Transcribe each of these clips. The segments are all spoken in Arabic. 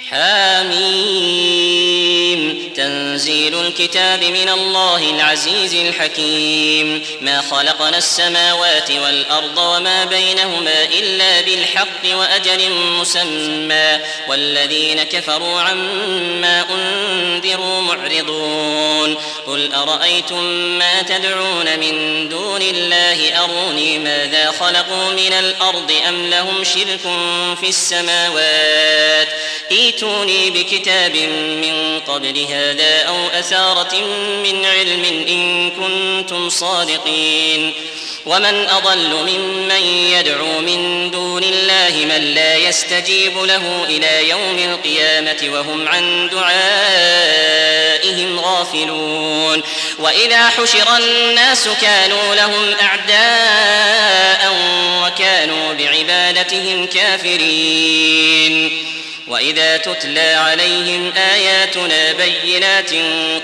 حاميم تنزيل الكتاب من الله العزيز الحكيم. ما خلقنا السماوات والأرض وما بينهما إلا بالحق وأجل مسمى. والذين كفروا عما أنذروا معرضون. قل أرأيتم ما تدعون من دون الله؟ أروني ماذا خلقوا من الأرض أم لهم شرك في السماوات؟ ائتوني بكتاب من قبل هذا أو أثارة من علم إن كنتم صادقين. ومن أضل ممن يدعو من دون الله من لا يستجيب له إلى يوم القيامة وهم عن دعائهم غافلون. وإذا حشر الناس كانوا لهم أعداء وكانوا بعبادتهم كافرين. وإذا تتلى عليهم آياتنا بينات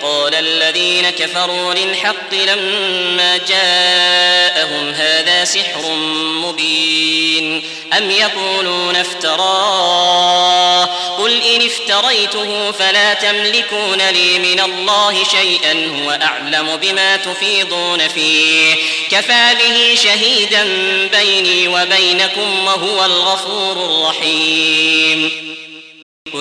قال الذين كفروا للحق لما جاءهم هذا سحر مبين أم يقولون افتراه قل إن افتريته فلا تملكون لي من الله شيئا هو أعلم بما تفيضون فيه كفى به شهيدا بيني وبينكم وهو الغفور الرحيم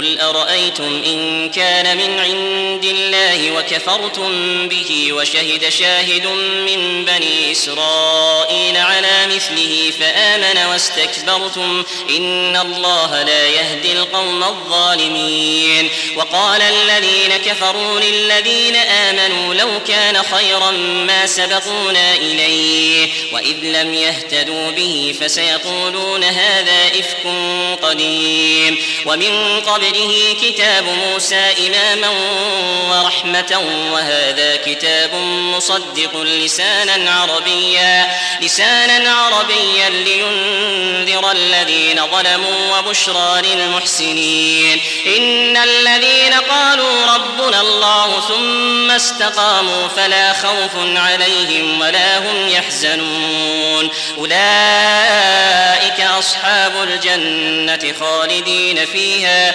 قل أرأيتم إن كان من عند الله وكفرتم به وشهد شاهد من بني إسرائيل على مثله فآمن واستكبرتم إن الله لا يهدي القوم الظالمين وقال الذين كفروا للذين آمنوا لو كان خيرا ما سبقونا إليه وإذ لم يهتدوا به فسيقولون هذا إفك قديم ومن قبله كتاب موسى إماما ورحمة وهذا كتاب مصدق لسانا عربيا لسانا عربيا لينذر الذين ظلموا وبشرى للمحسنين. إن الذين قالوا ربنا الله ثم استقاموا فلا خوف عليهم ولا هم يحزنون. أولئك أصحاب الجنة خالدين فيها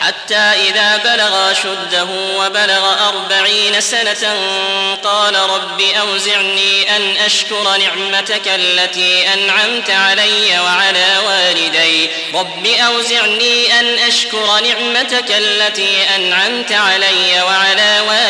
حتى إذا بلغ شده وبلغ أربعين سنة قال رب أوزعني أن أشكر نعمتك التي أنعمت علي وعلى والدي. رب أوزعني أن أشكر نعمتك التي أنعمت علي وعلى والدي.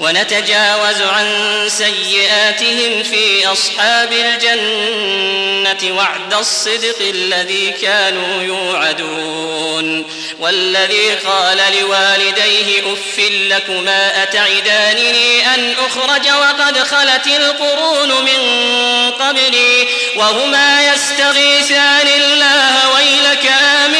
ونتجاوز عن سيئاتهم في أصحاب الجنة وعد الصدق الذي كانوا يوعدون. والذي قال لوالديه أف لكما أتعدانني أن أخرج وقد خلت القرون من قبلي وهما يستغيثان الله ويلك آمن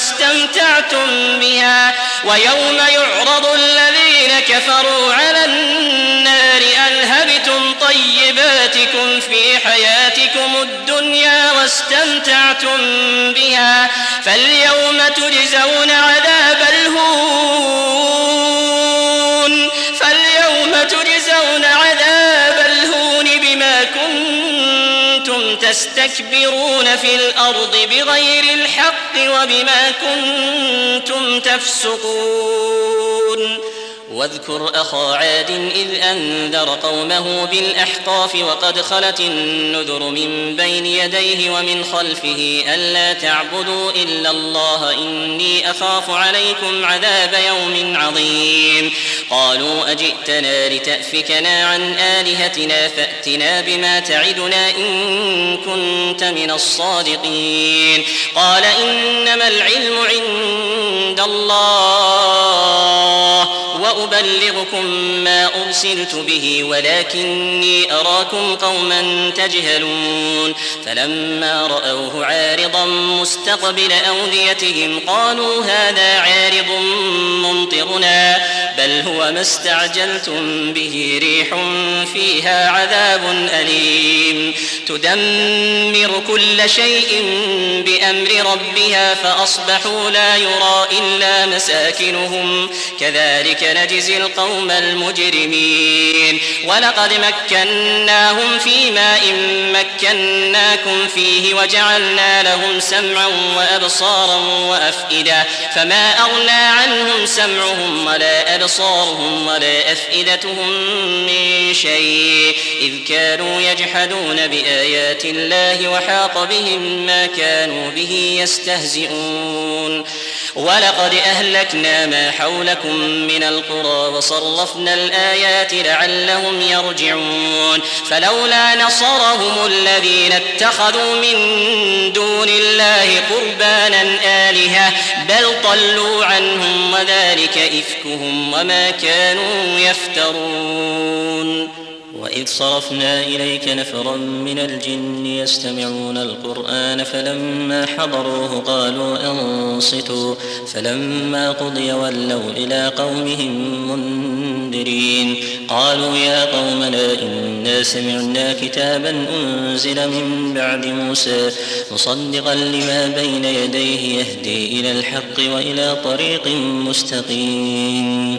الدنيا واستمتعتم بها ويوم يعرض الذين كفروا على النار أذهبتم طيباتكم في حياتكم الدنيا واستمتعتم بها فاليوم تجزون تستكبرون في الأرض بغير الحق وبما كنتم تفسقون واذكر أخا عاد إذ أنذر قومه بالأحقاف وقد خلت النذر من بين يديه ومن خلفه ألا تعبدوا إلا الله إني أخاف عليكم عذاب يوم عظيم. قالوا أجئتنا لتأفكنا عن آلهتنا فأتنا بما تعدنا إن كنت من الصادقين. قال إنما العلم عند الله. وأبلغكم ما أرسلت به ولكني أراكم قوما تجهلون. فلما رأوه عارضا مستقبل أوديتهم قالوا هذا عارض ممطرنا بل هو ما استعجلتم به ريح فيها عذاب أليم. تدمر كل شيء بأمر ربها فأصبحوا لا يرى إلا مساكنهم. كذلك نجزي القوم المجرمين. ولقد مكناهم في ماء مكناكم فيه وجعلنا لهم سمعا وأبصارا وأفئدة. فما أغنى عنهم سمعهم ولا أبصارهم ولا أفئدتهم من شيء. إذ كانوا يجحدون بآيات الله وحاق بهم ما كانوا به يستهزئون. ولقد أهلكنا ما حولكم من القرى وصرفنا الآيات لعلهم يرجعون. فلولا نصرهم الذين اتخذوا من دون الله قربانا آلهة بل ضلوا عنهم وذلك إفكهم وما كانوا يفترون. وإذ صرفنا إليك نفرا من الجن يستمعون القرآن فلما حضروه قالوا أنصتوا فلما قضي ولوا إلى قومهم منذرين قالوا يا قومنا إنا سمعنا كتابا أنزل من بعد موسى مصدقا لما بين يديه يهدي إلى الحق وإلى طريق مستقيم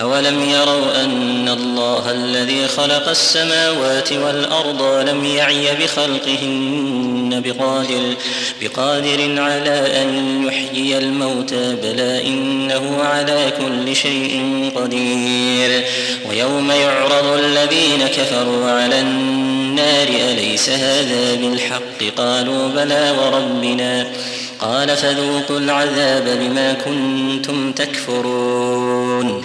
أولم يروا أن الله الذي خلق السماوات والأرض لم يعي بخلقهن بقادر, بقادر على أن يحيي الموتى بلى إنه على كل شيء قدير. ويوم يعرض الذين كفروا على النار أليس هذا بالحق؟ قالوا بلى وربنا. قال فذوقوا العذاب بما كنتم تكفرون.